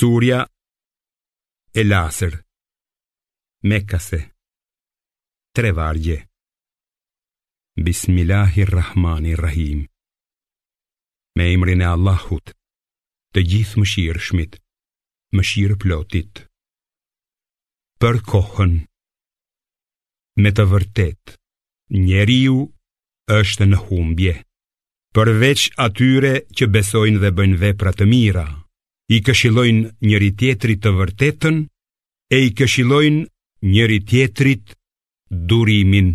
Surja e Lasër Mekase Tre vargje Bismillahirrahmanirrahim Me imrin e Allahut Të gjithë më shirë shmit Më shirë plotit Për kohën Me të vërtet Njeriu është në humbje Përveç atyre që besojnë dhe bëjnë vepra të mira Përveç atyre që besojnë dhe bëjnë vepra të mira i këshillojnë njëri tjetrit të vërtetën e i këshillojnë njëri tjetrit durimin